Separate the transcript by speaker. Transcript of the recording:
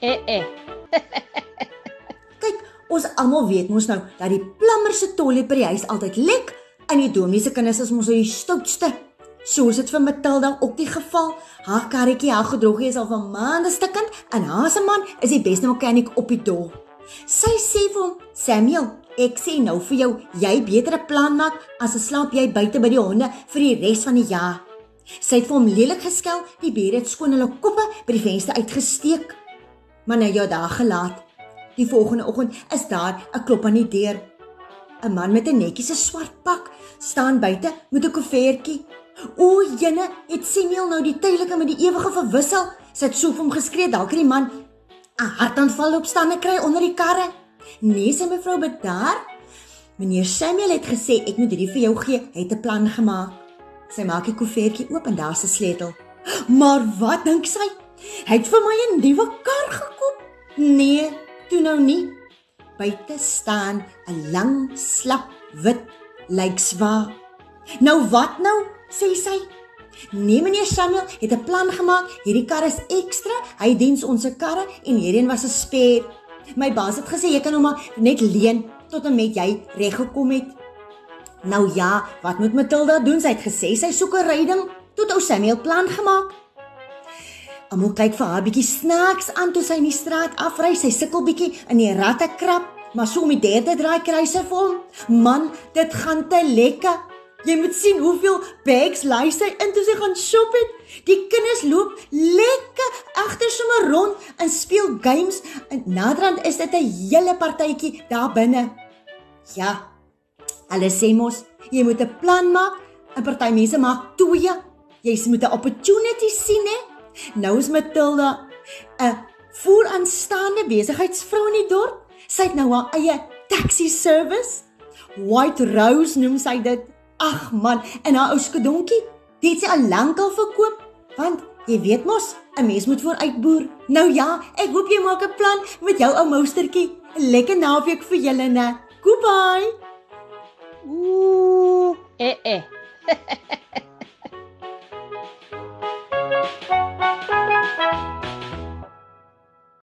Speaker 1: Eh eh. Kyk, ons almal weet mos nou dat die plammer se tollie by die huis altyd lek en die dominee se kinders is mos nou die stoutste. So is dit vir Matilda ook die geval. Haar karretjie, haar gedroggie is al van maande stikkend en haar se man is die beste mechanic op die dol. Sy sê vir hom, "Samuel, ek sê nou vir jou, jy beter 'n plan maak as se slaap jy buite by die honde vir die res van die jaar." Sy het vir hom lelik geskel, die bure het skoon hulle koppe by die venster uitgesteek. Maar nou ja, daar gelaat. Die volgende oggend is daar 'n klop aan die deur. 'n Man met 'n netjiese swart pak staan buite met 'n koevertjie. O, jene, het Samuel nou die tydelike met die ewige verwissel? Het so vir hom geskree, dalk het die man 'n hartaanval opstaan en kry onder die karre. Nee, sy mevrou bedaar. Meneer Samuel het gesê ek moet hierdie vir jou gee. Hy het 'n plan gemaak. Sy maak die koevertjie oop en daar's 'n sleutel. Maar wat dink sy? Hy het vir my 'n nuwe kar gekoop. Nee, toe nou nie. Buite staan 'n lang, slap, wit lykswa. Nou wat nou? sê sy. Nee meneer Samuel het 'n plan gemaak. Hierdie kar is ekstra. Hy diens ons se karre en hierdie was 'n spare. My baas het gesê jy kan hom maar net leen tot en met jy reg gekom het. Nou ja, wat moet Matilda doen? Sy het gesê sy soek 'n ryding. Toe het ou Samuel plan gemaak. Almal kyk vir haar bietjie snaaks aan toe sy in die straat afry. Sy sukkel bietjie in die ratte krap, maar so om die derde draai kry sy vir hom. Man, dit gaan te lekker. Jy moet sien hoeveel bags lei sy in toe sy gaan shop het. Die kinders loop lekker agter sommer rond en speel games. En naderhand is dit 'n hele partytjie daar binne. Ja, Hulle sê mos jy moet 'n plan maak. 'n Party mense maak twee. Jy moet 'n opportunity sien hè. Nou is Matilda 'n vooraanstaande besigheidsvrou in die dorp. Sy het nou haar eie taxi service. White Rose noem sy dit. Ag man, en haar ou skedonkie, dit het sy al lankal verkoop want jy weet mos, 'n mens moet vooruitboer. Nou ja, ek hoop jy maak 'n plan met jou ou moustertjie. Lekker naweek vir julle, né? Goodbye.
Speaker 2: Ooh, eh eh.